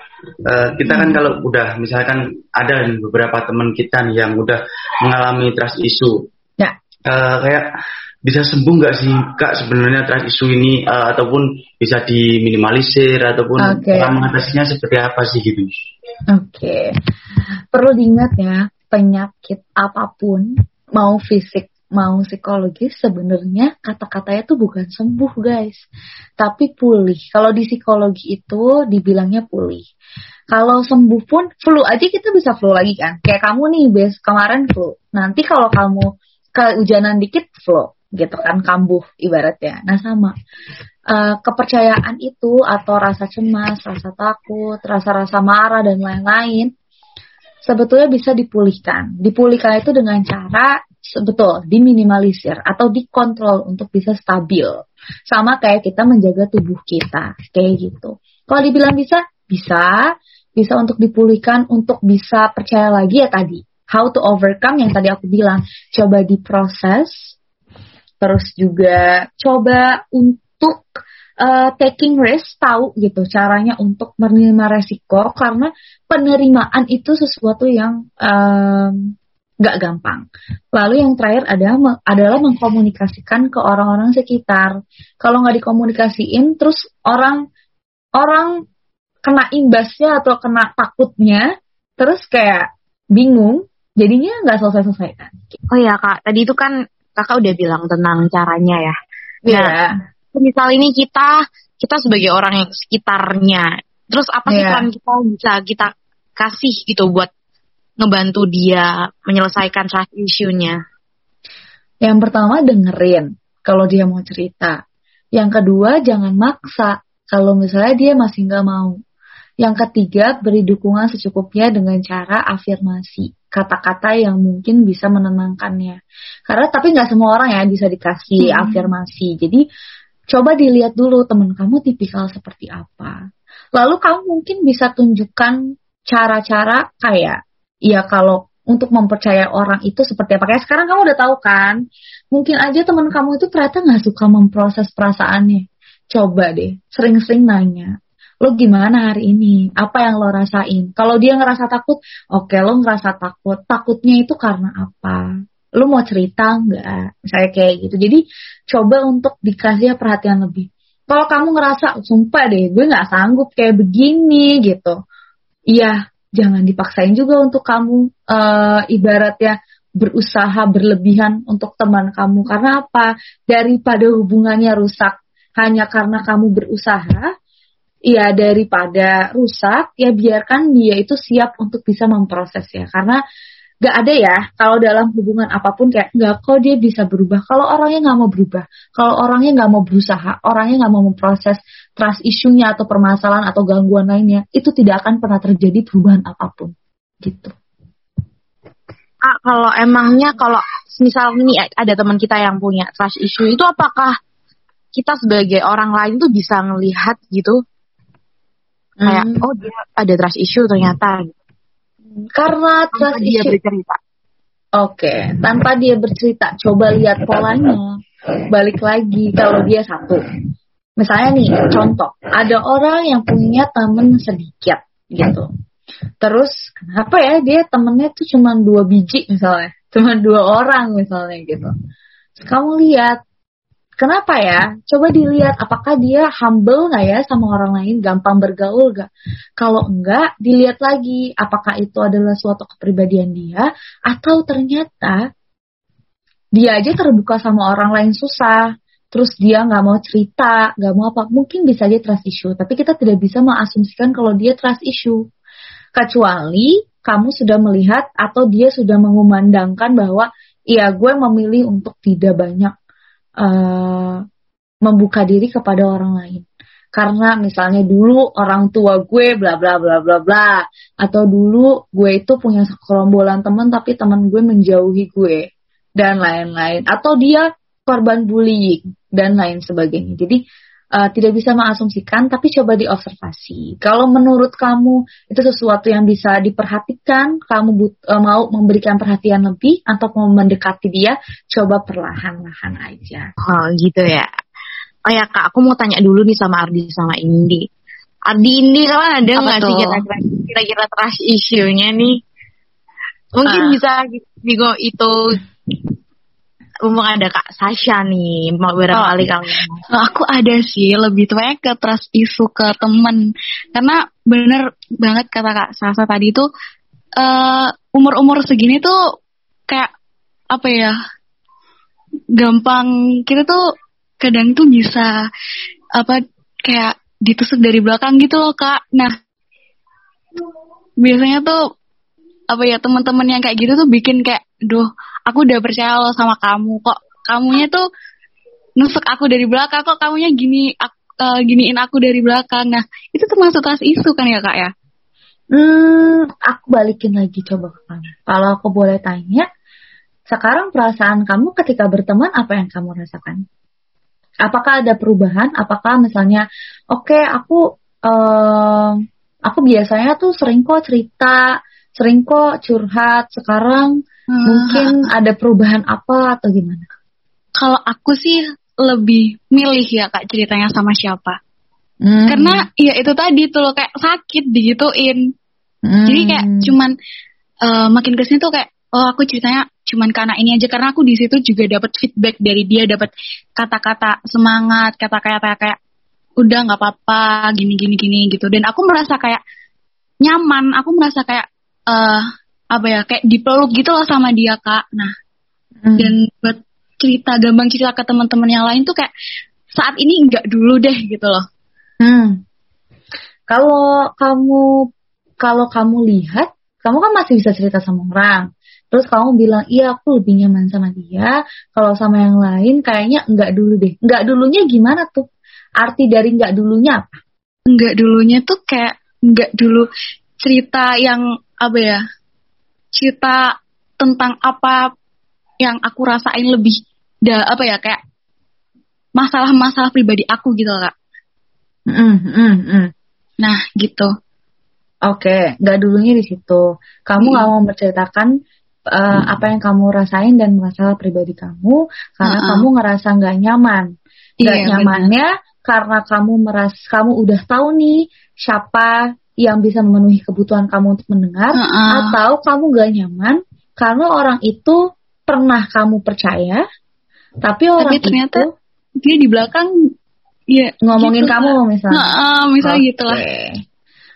uh, kita kan kalau udah misalkan ada beberapa teman kita nih yang udah mengalami trust issue, ya. uh, kayak bisa sembuh nggak sih kak sebenarnya trust isu ini uh, ataupun bisa diminimalisir ataupun okay. mengatasinya seperti apa sih gitu? Oke, okay. perlu diingat ya penyakit apa pun mau fisik mau psikologis sebenarnya kata-katanya tuh bukan sembuh guys tapi pulih kalau di psikologi itu dibilangnya pulih kalau sembuh pun flu aja kita bisa flu lagi kan kayak kamu nih bes kemarin flu nanti kalau kamu kehujanan dikit flu gitu kan kambuh ibaratnya. Nah sama uh, kepercayaan itu atau rasa cemas, rasa takut, rasa-rasa marah dan lain-lain sebetulnya bisa dipulihkan. Dipulihkan itu dengan cara sebetul diminimalisir atau dikontrol untuk bisa stabil. Sama kayak kita menjaga tubuh kita, kayak gitu. Kalau dibilang bisa, bisa, bisa untuk dipulihkan, untuk bisa percaya lagi ya tadi. How to overcome yang tadi aku bilang, coba diproses, terus juga coba untuk uh, taking risk tahu gitu caranya untuk menerima resiko karena penerimaan itu sesuatu yang um, nggak gampang. Lalu yang terakhir adalah adalah mengkomunikasikan ke orang-orang sekitar. Kalau nggak dikomunikasiin, terus orang orang kena imbasnya atau kena takutnya, terus kayak bingung, jadinya nggak selesai-selesai kan. Oh ya kak, tadi itu kan kakak udah bilang tentang caranya ya. Iya. Nah, misal ini kita kita sebagai orang yang sekitarnya, terus apa sih Iya. peran kita bisa kita kasih gitu buat ngebantu dia menyelesaikan trust issue-nya? Yang pertama dengerin kalau dia mau cerita. Yang kedua jangan maksa kalau misalnya dia masih nggak mau. Yang ketiga beri dukungan secukupnya dengan cara afirmasi kata-kata yang mungkin bisa menenangkannya. Karena tapi nggak semua orang ya bisa dikasih Hmm. afirmasi. Jadi coba dilihat dulu teman kamu tipikal seperti apa. Lalu kamu mungkin bisa tunjukkan cara-cara kayak ya kalau untuk mempercaya orang itu seperti apa. Kayak sekarang kamu udah tahu kan, mungkin aja teman kamu itu ternyata nggak suka memproses perasaannya. Coba deh, sering-sering nanya. Lo gimana hari ini? Apa yang lo rasain? Kalau dia ngerasa takut, oke lo ngerasa takut. Takutnya itu karena apa? Lo mau cerita nggak? Misalnya kayak gitu. Jadi coba untuk dikasih perhatian lebih. Kalau kamu ngerasa, sumpah deh, gue nggak sanggup kayak begini gitu. Iya, jangan dipaksain juga untuk kamu eh ibaratnya berusaha berlebihan untuk teman kamu karena apa? Daripada hubungannya rusak hanya karena kamu berusaha, ya daripada rusak ya biarkan dia itu siap untuk bisa memproses ya. Karena gak ada ya kalau dalam hubungan apa pun kayak nggak kok dia bisa berubah. Kalau orangnya nggak mau berubah kalau orangnya nggak mau berusaha orangnya nggak mau memproses trust isunya atau permasalahan atau gangguan lainnya itu tidak akan pernah terjadi perubahan apa pun. Gitu. Kak, kalau emangnya kalau misal ini ada teman kita yang punya trust issue itu apakah kita sebagai orang lain tuh bisa ngelihat gitu kayak Hmm. oh dia ada trust issue ternyata karena Tanpa trust dia issue bercerita. Oke, tanpa dia bercerita, coba lihat polanya. Balik lagi kalau dia satu. Misalnya nih, contoh, ada orang yang punya temen sedikit gitu. Terus kenapa ya dia temennya tuh cuma dua biji misalnya, cuma dua orang misalnya gitu. Terus kamu lihat, kenapa ya? Coba dilihat apakah dia humble nggak ya sama orang lain, gampang bergaul gak? Kalau enggak, dilihat lagi apakah itu adalah suatu kepribadian dia atau ternyata dia aja terbuka sama orang lain susah. Terus dia nggak mau cerita, nggak mau apa, mungkin bisa aja trust issue. Tapi kita tidak bisa mengasumsikan kalau dia trust issue. Kecuali kamu sudah melihat atau dia sudah mengumandangkan bahwa, iya gue memilih untuk tidak banyak eh, membuka diri kepada orang lain. Karena misalnya dulu orang tua gue bla bla bla bla bla atau dulu gue itu punya sekerombolan teman tapi teman gue menjauhi gue dan lain-lain atau dia korban bullying dan lain sebagainya. Jadi eh, tidak bisa mengasumsikan tapi coba diobservasi. Kalau menurut kamu itu sesuatu yang bisa diperhatikan, kamu but- eh, mau memberikan perhatian lebih atau mau mendekati dia, coba perlahan-lahan aja. Oh gitu ya. Oh ya kak, aku mau tanya dulu nih sama Ardi sama Indi. Ardi Indi kan ada nggak sih kira-kira kira-kira trust issue-nya nih? Mungkin Ah. bisa digo itu mumpung ada Kak Sasha nih, mau barangkali kamu. Nah, aku ada sih lebih tepatnya ke trust isu ke temen. Karena bener banget kata kak Sasa tadi tuh eh umur-umur segini tuh kayak apa ya gampang kita tuh kadang tuh bisa apa kayak ditusuk dari belakang gitu loh kak. Nah biasanya tuh apa ya teman-teman yang kayak gitu tuh bikin kayak duh aku udah percaya lo sama kamu kok kamunya tuh nusuk aku dari belakang kok kamunya gini ak- eh, giniin aku dari belakang nah itu termasuk trust isu kan ya kak ya Hmm, aku balikin lagi coba ke kamu. Kalau aku boleh tanya, sekarang perasaan kamu ketika berteman apa yang kamu rasakan? Apakah ada perubahan? Apakah misalnya, oke aku eh, aku biasanya tuh sering kok cerita, sering kok curhat. Sekarang mungkin ada perubahan apa atau gimana? kalau aku sih lebih milih ya kak ceritanya sama siapa Hmm. karena ya itu tadi tuh loh kayak sakit digituin Hmm. jadi kayak cuman eh, makin ke sini tuh kayak oh aku ceritanya cuman karena ini aja karena aku di situ juga dapat feedback dari dia dapat kata-kata semangat kata-kata kayak udah nggak apa-apa gini gini gini gitu dan aku merasa kayak nyaman aku merasa kayak uh, apa ya kayak dipeluk gitu loh sama dia kak. Nah hmm. dan buat cerita gampang cerita ke teman-teman yang lain tuh kayak saat ini nggak dulu deh gitu loh. Hmm. kalau kamu kalau kamu lihat kamu kan masih bisa cerita sama orang. Terus kamu bilang iya aku lebih nyaman sama dia. Kalau sama yang lain kayaknya enggak dulu deh. Enggak dulunya gimana tuh? Arti dari enggak dulunya apa? Enggak dulunya tuh kayak enggak dulu cerita yang apa ya cerita tentang apa yang aku rasain lebih da apa ya kayak masalah-masalah pribadi aku gitu kak mm, mm, mm. nah gitu Oke, okay, nggak dulunya di situ. Kamu nggak hmm. mau menceritakan uh, apa yang kamu rasain dan masalah pribadi kamu karena uh -uh. kamu ngerasa nggak nyaman. Nggak iya, nyamannya bener. karena kamu meras kamu udah tahu nih siapa yang bisa memenuhi kebutuhan kamu untuk mendengar uh -uh. atau kamu nggak nyaman karena orang itu pernah kamu percaya tapi orang tapi ternyata itu dia di belakang ya ngomongin gitu, kamu misalnya. Uh, uh, misalnya okay. gitulah.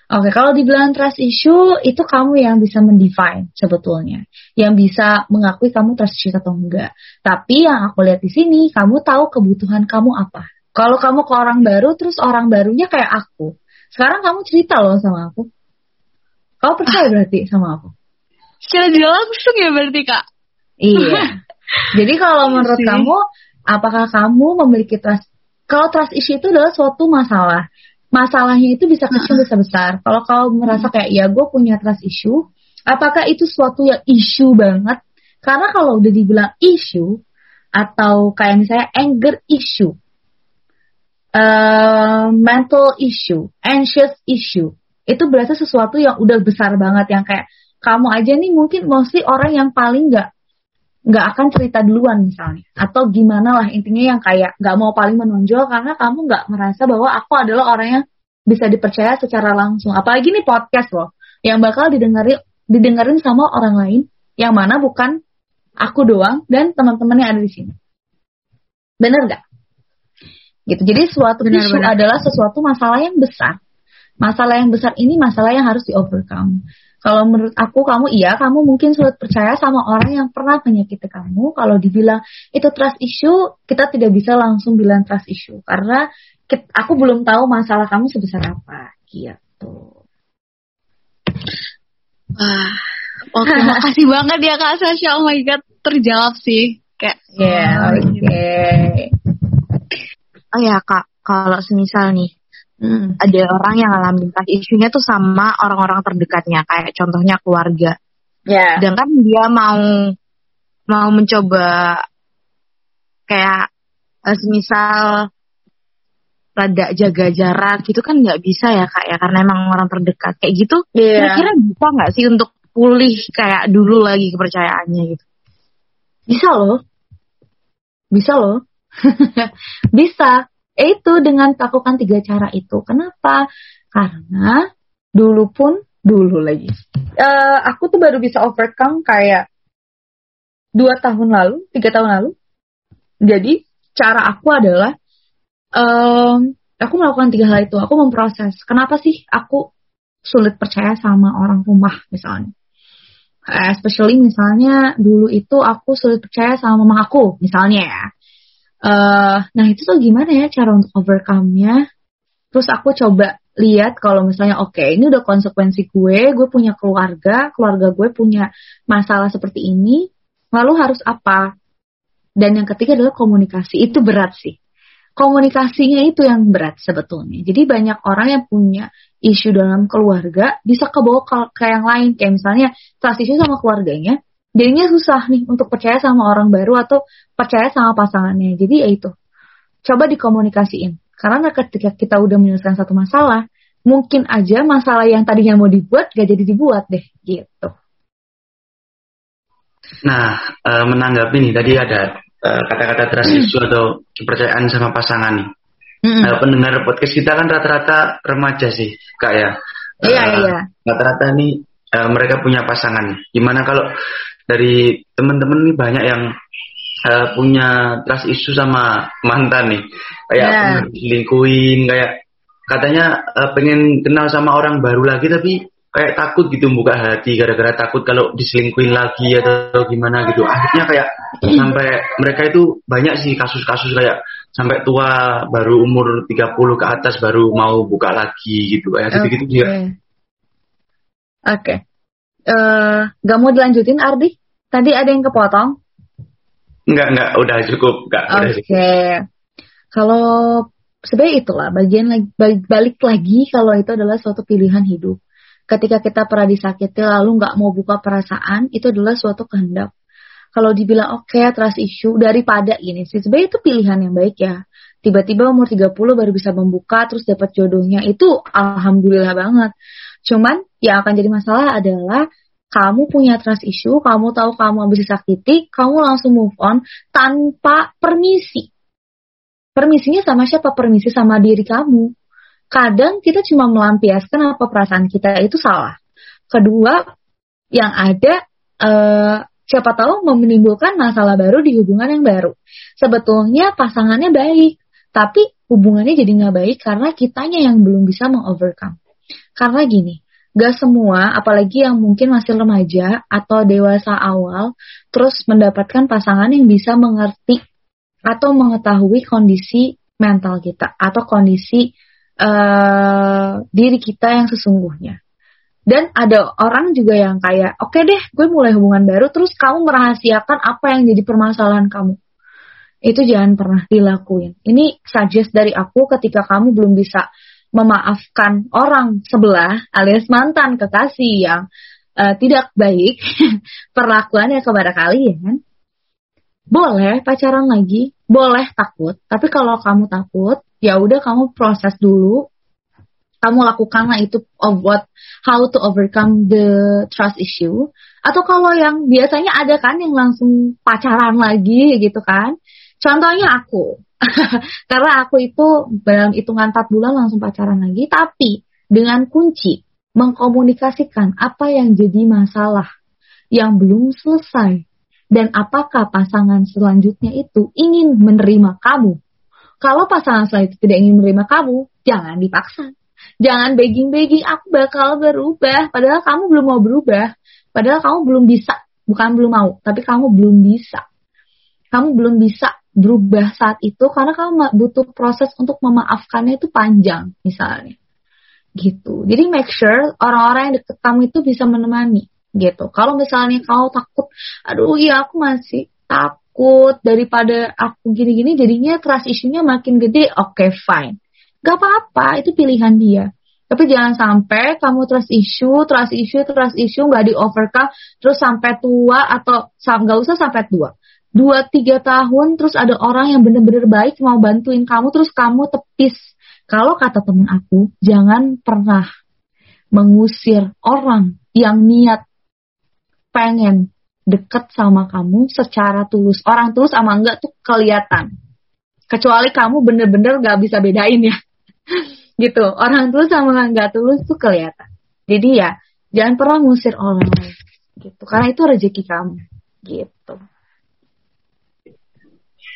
Oke, kalau dibilang trust issue itu kamu yang bisa mendefine sebetulnya, yang bisa mengakui kamu trust issue atau enggak. Tapi yang aku lihat di sini, kamu tahu kebutuhan kamu apa. Kalau kamu ke orang baru, terus orang barunya kayak aku. Sekarang kamu cerita loh sama aku. Kamu percaya ah. berarti sama aku? Secara langsung ya berarti kak? Iya. Jadi kalau menurut kamu, apakah kamu memiliki trust? Kalau trust issue itu adalah suatu masalah masalahnya itu bisa kecil bisa besar. Kalau kau merasa kayak ya gue punya trust issue, apakah itu suatu yang issue banget? Karena kalau udah dibilang issue atau kayak misalnya anger issue, uh, mental issue, anxious issue, itu berarti sesuatu yang udah besar banget yang kayak kamu aja nih mungkin mostly orang yang paling nggak nggak akan cerita duluan misalnya. Atau gimana lah intinya yang kayak nggak mau paling menonjol karena kamu nggak merasa bahwa aku adalah orang yang bisa dipercaya secara langsung. Apalagi nih podcast loh yang bakal didengarin sama orang lain yang mana bukan aku doang dan teman-teman yang ada di sini. Bener nggak gitu jadi suatu benar, isu benar. adalah sesuatu masalah yang besar masalah yang besar ini masalah yang harus di overcome kalau menurut aku kamu iya, kamu mungkin sulit percaya sama orang yang pernah menyakiti kamu. Kalau dibilang itu trust issue, kita tidak bisa langsung bilang trust issue karena kita, aku belum tahu masalah kamu sebesar apa gitu. Wah, oke, okay, makasih banget ya Kak Sasha. Oh my god, terjawab sih. Kayak Ya, yeah, oke. Okay. Oh ya Kak, kalau semisal nih Hmm. Ada orang yang ngalamin trust issue-nya tuh sama orang-orang terdekatnya, kayak contohnya keluarga. Yeah. kan dia mau mau mencoba kayak uh, semisal rada jaga jarak gitu kan nggak bisa ya kak ya karena emang orang terdekat kayak gitu yeah. kira-kira bisa nggak sih untuk pulih kayak dulu lagi kepercayaannya gitu bisa loh bisa loh bisa Eh, itu dengan lakukan tiga cara itu. Kenapa? Karena dulu pun dulu lagi. Uh, aku tuh baru bisa overcome kayak dua tahun lalu, tiga tahun lalu. Jadi cara aku adalah um, aku melakukan tiga hal itu. Aku memproses. Kenapa sih aku sulit percaya sama orang rumah misalnya? Especially misalnya dulu itu aku sulit percaya sama mama aku misalnya ya Uh, nah itu tuh gimana ya cara untuk overcome-nya? Terus aku coba lihat kalau misalnya oke okay, ini udah konsekuensi gue, gue punya keluarga, keluarga gue punya masalah seperti ini, lalu harus apa? Dan yang ketiga adalah komunikasi. Itu berat sih. Komunikasinya itu yang berat sebetulnya. Jadi banyak orang yang punya isu dalam keluarga bisa kebawa ke, ke yang lain. Kayak misalnya issue sama keluarganya, jadinya susah nih untuk percaya sama orang baru atau percaya sama pasangannya. Jadi ya itu, coba dikomunikasiin. Karena ketika kita udah menyelesaikan satu masalah, mungkin aja masalah yang tadinya mau dibuat gak jadi dibuat deh, gitu. Nah, e, menanggapi nih tadi ada e, kata-kata trust issue atau kepercayaan sama pasangan nih. Mm -hmm. pendengar podcast kita kan rata-rata remaja sih, kak ya. Iya, iya. Rata-rata nih mereka punya pasangan. Gimana kalau dari teman-teman nih banyak yang uh, punya trust issue sama mantan nih kayak Yeah. selingkuhin kayak katanya uh, pengen kenal sama orang baru lagi tapi kayak takut gitu buka hati gara-gara takut kalau diselingkuhin lagi atau gimana gitu akhirnya kayak sampai mereka itu banyak sih kasus-kasus kayak sampai tua baru umur 30 ke atas baru mau buka lagi gitu kayak gitu-gitu Oke. dia Oke. Eh, gak mau dilanjutin Ardi? Tadi ada yang kepotong. Enggak, enggak, udah cukup, enggak, Oke. cukup. Kalau sebenarnya itulah bagian lagi balik, lagi kalau itu adalah suatu pilihan hidup. Ketika kita pernah disakiti lalu nggak mau buka perasaan, itu adalah suatu kehendak. Kalau dibilang oke trust issue daripada ini sih sebenarnya itu pilihan yang baik ya. Tiba-tiba umur 30 baru bisa membuka terus dapat jodohnya itu alhamdulillah banget. Cuman yang akan jadi masalah adalah kamu punya trust issue, kamu tahu kamu habis disakiti, kamu langsung move on tanpa permisi. Permisinya sama siapa? Permisi sama diri kamu. Kadang kita cuma melampiaskan apa perasaan kita itu salah. Kedua, yang ada eh, siapa tahu menimbulkan masalah baru di hubungan yang baru. Sebetulnya pasangannya baik, tapi hubungannya jadi nggak baik karena kitanya yang belum bisa mengovercome. Karena gini, gak semua, apalagi yang mungkin masih remaja atau dewasa awal, terus mendapatkan pasangan yang bisa mengerti atau mengetahui kondisi mental kita atau kondisi eh, diri kita yang sesungguhnya. Dan ada orang juga yang kayak, oke deh, gue mulai hubungan baru, terus kamu merahasiakan apa yang jadi permasalahan kamu. Itu jangan pernah dilakuin. Ini suggest dari aku ketika kamu belum bisa memaafkan orang sebelah alias mantan kekasih yang eh, tidak baik perlakuannya kepada kalian. Boleh pacaran lagi, boleh takut, tapi kalau kamu takut, ya udah kamu proses dulu. Kamu lakukanlah itu of what how to overcome the trust issue. Atau kalau yang biasanya ada kan yang langsung pacaran lagi gitu kan. Contohnya aku. Karena aku itu dalam hitungan 4 bulan langsung pacaran lagi, tapi dengan kunci mengkomunikasikan apa yang jadi masalah yang belum selesai dan apakah pasangan selanjutnya itu ingin menerima kamu. Kalau pasangan selanjutnya tidak ingin menerima kamu, jangan dipaksa. Jangan begging-begging, aku bakal berubah. Padahal kamu belum mau berubah. Padahal kamu belum bisa. Bukan belum mau, tapi kamu belum bisa. Kamu belum bisa berubah saat itu karena kamu butuh proses untuk memaafkannya itu panjang, misalnya. Gitu. Jadi make sure orang-orang yang deket kamu itu bisa menemani gitu. Kalau misalnya kau takut, aduh iya aku masih takut daripada aku gini-gini jadinya trust issue-nya makin gede, oke okay, fine. Gak apa-apa, itu pilihan dia. Tapi jangan sampai kamu trust issue, trust issue, trust issue nggak di overcome, terus sampai tua atau nggak usah sampai tua. Dua tiga tahun terus ada orang yang bener-bener baik mau bantuin kamu terus kamu tepis. Kalau kata temen aku, jangan pernah mengusir orang yang niat pengen deket sama kamu secara tulus. Orang tulus sama enggak tuh kelihatan. Kecuali kamu bener-bener gak bisa bedain ya. Gitu. Orang tulus sama enggak tulus tuh kelihatan. Jadi ya, jangan pernah ngusir orang lain. Gitu. Karena itu rezeki kamu. Gitu.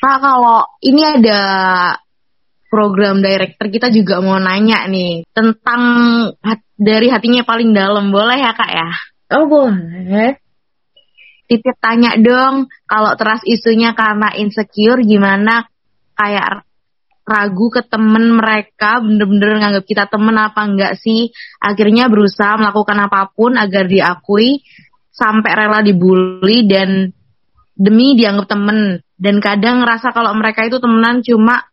Nah, kalau ini ada program director kita juga mau nanya nih tentang hat, dari hatinya paling dalam. Boleh ya, Kak ya? Oh, boleh titip tanya dong kalau trust isunya karena insecure gimana kayak ragu ke temen mereka bener-bener nganggap kita temen apa enggak sih akhirnya berusaha melakukan apa pun agar diakui sampai rela dibully dan demi dianggap temen dan kadang ngerasa kalau mereka itu temenan cuma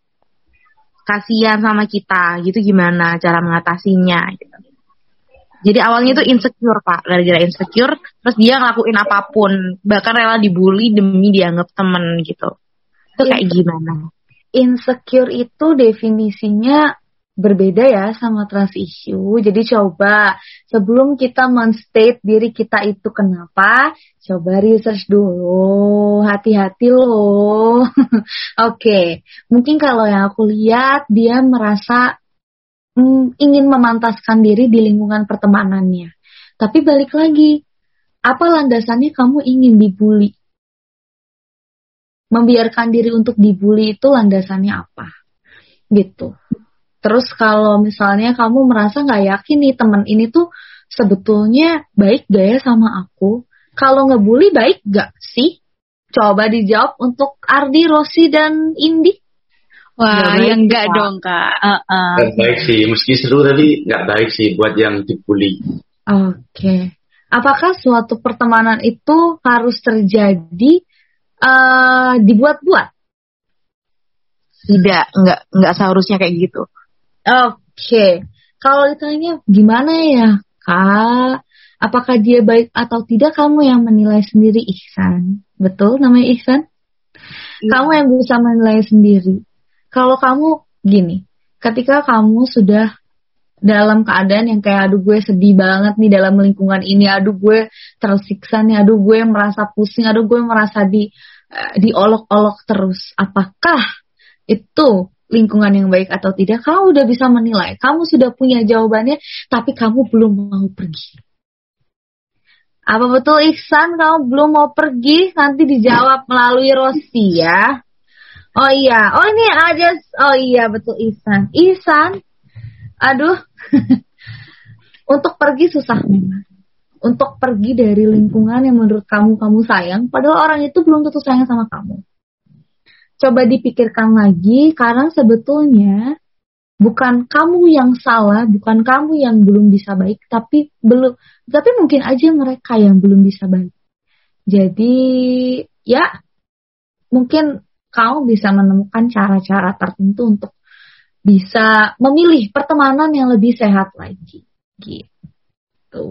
kasihan sama kita gitu gimana cara mengatasinya gitu. Jadi awalnya itu insecure pak, gara-gara insecure, terus dia ngelakuin apa pun, bahkan rela dibully demi dianggap temen gitu. Itu kayak gimana? Insecure itu definisinya berbeda ya sama trust issue. Jadi coba sebelum kita menstate diri kita itu kenapa, coba research dulu, hati-hati loh. Oke, okay. mungkin kalau yang aku lihat dia merasa ingin memantaskan diri di lingkungan pertemanannya. Tapi balik lagi, Apa landasannya kamu ingin dibully? Membiarkan diri untuk dibully itu landasannya apa? Gitu. Terus kalau misalnya kamu merasa nggak yakin nih teman ini tuh sebetulnya baik gak ya sama aku? Kalau ngebully baik gak sih? Coba dijawab untuk Ardi, Rosi, dan Indi. Wah, Nggak yang enggak dong, Kak. Uh-uh. Nggak baik sih, meski seru tapi nggak baik sih buat yang dibully. Oke. Apakah suatu pertemanan itu harus terjadi eh dibuat-buat? Tidak, nggak nggak seharusnya kayak gitu. Oke. Kalau ditanya gimana ya, Kak? Apakah dia baik atau tidak kamu yang menilai sendiri Ihsan. Betul namanya Ihsan? Kamu yang bisa menilai sendiri. Kalau kamu gini, ketika kamu sudah dalam keadaan yang kayak aduh gue sedih banget nih dalam lingkungan ini, aduh gue tersiksa nih, aduh gue merasa pusing, aduh gue merasa di eh, diolok-olok terus. Apakah itu lingkungan yang baik atau tidak? Kamu udah bisa menilai, kamu sudah punya jawabannya, tapi kamu belum mau pergi. Apa betul Ihsan kamu belum mau pergi? Nanti dijawab melalui Rosi ya. Oh iya, oh ini aja, oh iya betul Ihsan. Ihsan, aduh, untuk pergi susah memang. Untuk pergi dari lingkungan yang menurut kamu kamu sayang, padahal orang itu belum tentu sayang sama kamu. Coba dipikirkan lagi, karena sebetulnya bukan kamu yang salah, bukan kamu yang belum bisa baik, tapi belum, tapi mungkin aja mereka yang belum bisa baik. Jadi ya mungkin kamu bisa menemukan cara-cara tertentu untuk bisa memilih pertemanan yang lebih sehat lagi. Gitu.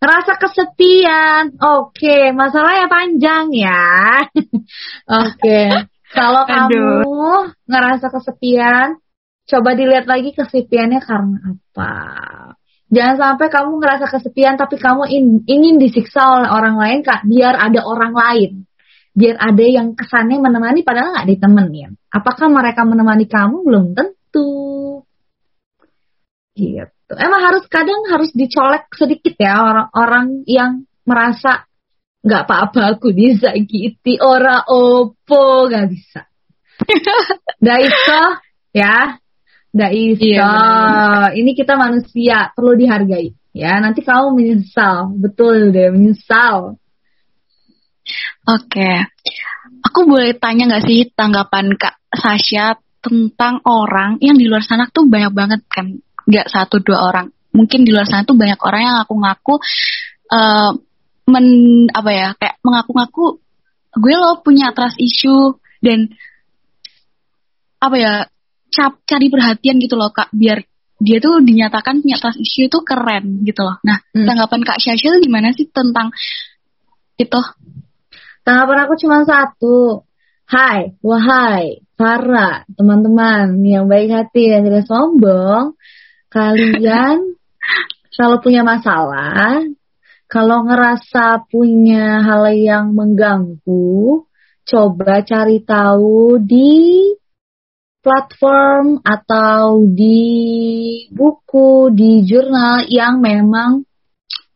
Ngerasa kesepian. Oke, masalahnya panjang ya. Oke. Kalau kamu ngerasa kesepian, coba dilihat lagi kesepiannya karena apa. Jangan sampai kamu ngerasa kesepian tapi kamu in- ingin disiksa oleh orang lain kak, biar ada orang lain. Biar ada yang kesannya menemani padahal nggak ditemenin. Apakah mereka menemani kamu? Belum tentu. Gitu. Emang harus kadang harus dicolek sedikit ya orang-orang yang merasa nggak apa-apa aku disakiti ora opo nggak bisa. Nggak iso ya, nggak iso. Iya, Ini kita manusia perlu dihargai ya. Nanti kamu menyesal, betul deh menyesal. Oke. Aku boleh tanya nggak sih tanggapan Kak Sasha tentang orang yang di luar sana tuh banyak banget kan, nggak satu dua orang. Mungkin di luar sana tuh banyak orang yang aku ngaku eh, men apa ya kayak mengaku-ngaku gue lo punya trust issue dan apa ya cap cari perhatian gitu loh kak biar dia tuh dinyatakan punya trust issue itu keren gitu loh. Nah Hmm. tanggapan kak Syasha tuh gimana sih tentang itu? Tanggapan aku cuma satu. Hai, wahai para teman-teman yang baik hati dan tidak sombong, kalian kalau punya masalah, kalau ngerasa punya hal yang mengganggu, coba cari tahu di platform atau di buku, di jurnal yang memang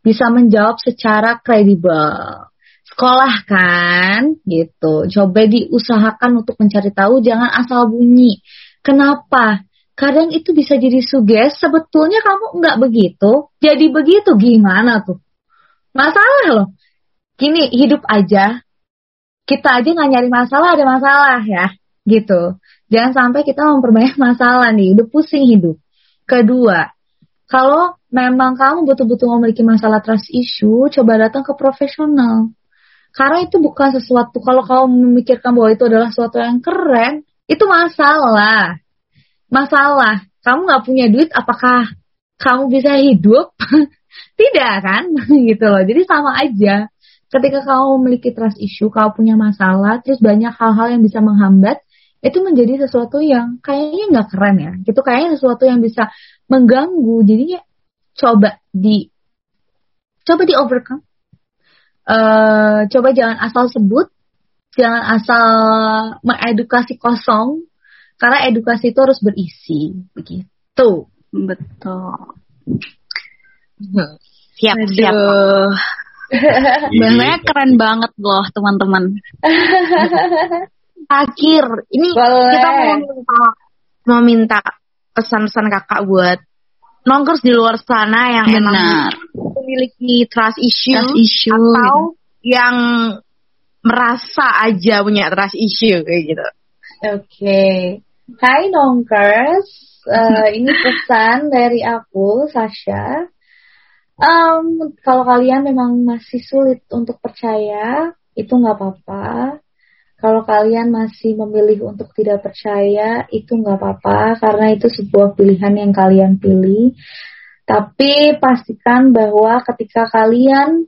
bisa menjawab secara kredibel sekolah kan gitu. Coba diusahakan untuk mencari tahu, jangan asal bunyi. Kenapa? Kadang itu bisa jadi suges, sebetulnya kamu nggak begitu, jadi begitu gimana tuh? Masalah loh. Gini, hidup aja. Kita aja nggak nyari masalah, ada masalah ya. Gitu. Jangan sampai kita memperbanyak masalah nih, udah pusing hidup. Kedua, kalau memang kamu betul-betul memiliki masalah trust issue, coba datang ke profesional. Karena itu bukan sesuatu, kalau kamu memikirkan bahwa itu adalah sesuatu yang keren, itu masalah. Masalah. Kamu nggak punya duit, apakah kamu bisa hidup? Tidak kan? gitu loh. Jadi sama aja. Ketika kamu memiliki trust issue, kamu punya masalah, terus banyak hal-hal yang bisa menghambat, itu menjadi sesuatu yang kayaknya nggak keren ya. Itu kayaknya sesuatu yang bisa mengganggu. Jadinya coba di coba di overcome eh coba jangan asal sebut, jangan asal mengedukasi kosong, karena edukasi itu harus berisi, begitu. Betul. Siap, siap. Aduh. Bahasanya keren banget loh teman-teman. Akhir, ini Boleh. kita mau minta, mau minta pesan-pesan kakak buat nongkers di luar sana yang emang Benar. Memiliki trust issue, Trust issue, atau yang merasa aja punya trust issue kayak gitu. Oke. Hai Nongkers, Eh, ini pesan dari aku, Sasha. Em, kalau kalian memang masih sulit untuk percaya, itu nggak apa-apa. Kalau kalian masih memilih untuk tidak percaya, itu nggak apa-apa karena itu sebuah pilihan yang kalian pilih. Tapi pastikan bahwa ketika kalian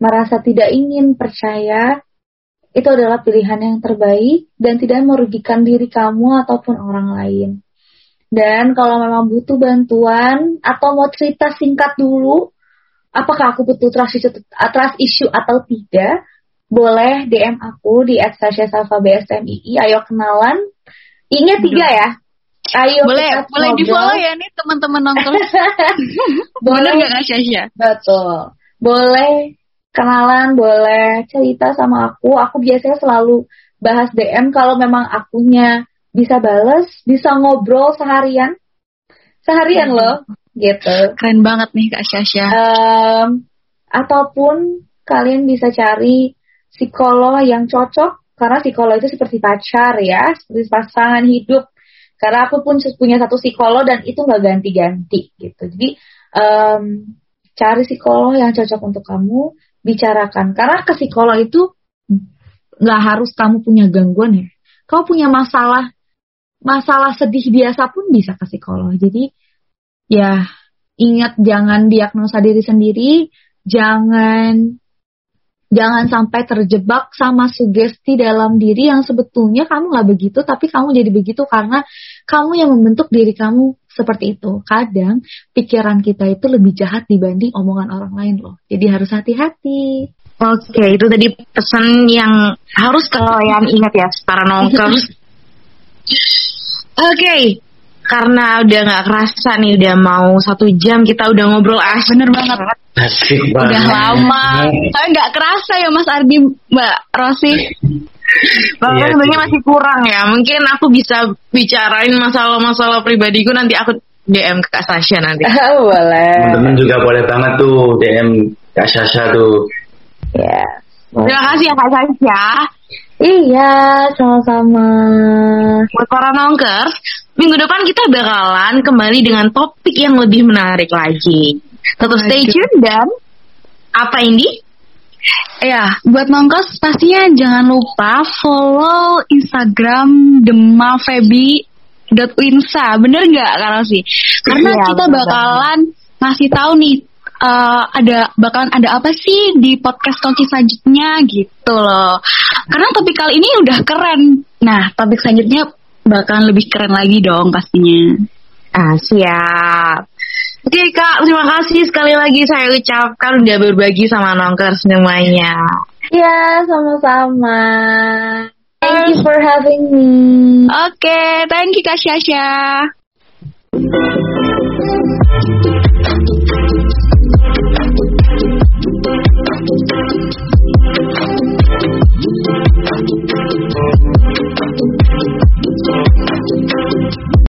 merasa tidak ingin percaya, itu adalah pilihan yang terbaik dan tidak merugikan diri kamu ataupun orang lain. Dan kalau memang butuh bantuan atau mau cerita singkat dulu, apakah aku butuh trust issue, trust issue atau tidak, boleh DM aku di @sasha_salva_bsmii. Ayo kenalan. Ingat tiga ya. Ayo Boleh kita boleh di follow ya nih teman-teman nongkrong. Boleh. nggak Kak Syasha? Betul. Boleh kenalan, boleh cerita sama aku. Aku biasanya selalu bahas DM kalau memang akunya bisa bales, bisa ngobrol seharian. Seharian loh, gitu. Keren banget nih Kak Syasha. Em, ataupun kalian bisa cari psikolog yang cocok karena psikolog itu seperti pacar ya, seperti pasangan hidup. Karena aku pun punya satu psikolog dan itu nggak ganti-ganti gitu. Jadi em, cari psikolog yang cocok untuk kamu, bicarakan. Karena ke psikolog itu nggak harus kamu punya gangguan ya. Kamu punya masalah, masalah sedih biasa pun bisa ke psikolog. Jadi ya ingat jangan diagnosa diri sendiri, jangan jangan sampai terjebak sama sugesti dalam diri yang sebetulnya kamu nggak begitu, tapi kamu jadi begitu karena kamu yang membentuk diri kamu seperti itu. Kadang pikiran kita itu lebih jahat dibanding omongan orang lain loh. Jadi harus hati-hati. Oke, itu tadi pesan yang harus kalian ingat ya, para nongkrong. Oke, karena udah nggak kerasa nih, udah mau satu jam kita udah ngobrol asik. Bener banget. Asik Udah banget. lama. Tapi nggak kerasa ya Mas Ardi, Mbak Rosi. Bahkan Iya, sebenarnya sih. masih kurang ya. Mungkin aku bisa bicarain masalah-masalah pribadiku nanti aku DM ke Kak Sasha nanti. Boleh. Teman-teman juga boleh banget tuh DM Kak Sasha tuh. Ya. Terima kasih ya Kak Sasha. Iya, sama-sama. Buat para nongkers, minggu depan kita bakalan kembali dengan topik yang lebih menarik lagi. Tetap stay tune dan apa ini? Ya, buat nongkos pastinya jangan lupa follow Instagram demafebi.winsa. Bener nggak Kak Rosi? Karena Iya, kita bener bakalan ngasih tahu nih eh, ada bakalan ada apa sih di podcast Toki selanjutnya gitu loh. Karena topik kali ini udah keren. Nah, topik selanjutnya bakalan lebih keren lagi dong pastinya. Ah, siap. Oke Kak, terima kasih sekali lagi saya ucapkan udah berbagi sama nongkers semuanya. Iya, sama-sama. Thank you for having me. Oke, thank you Kak Syasha. Thank you.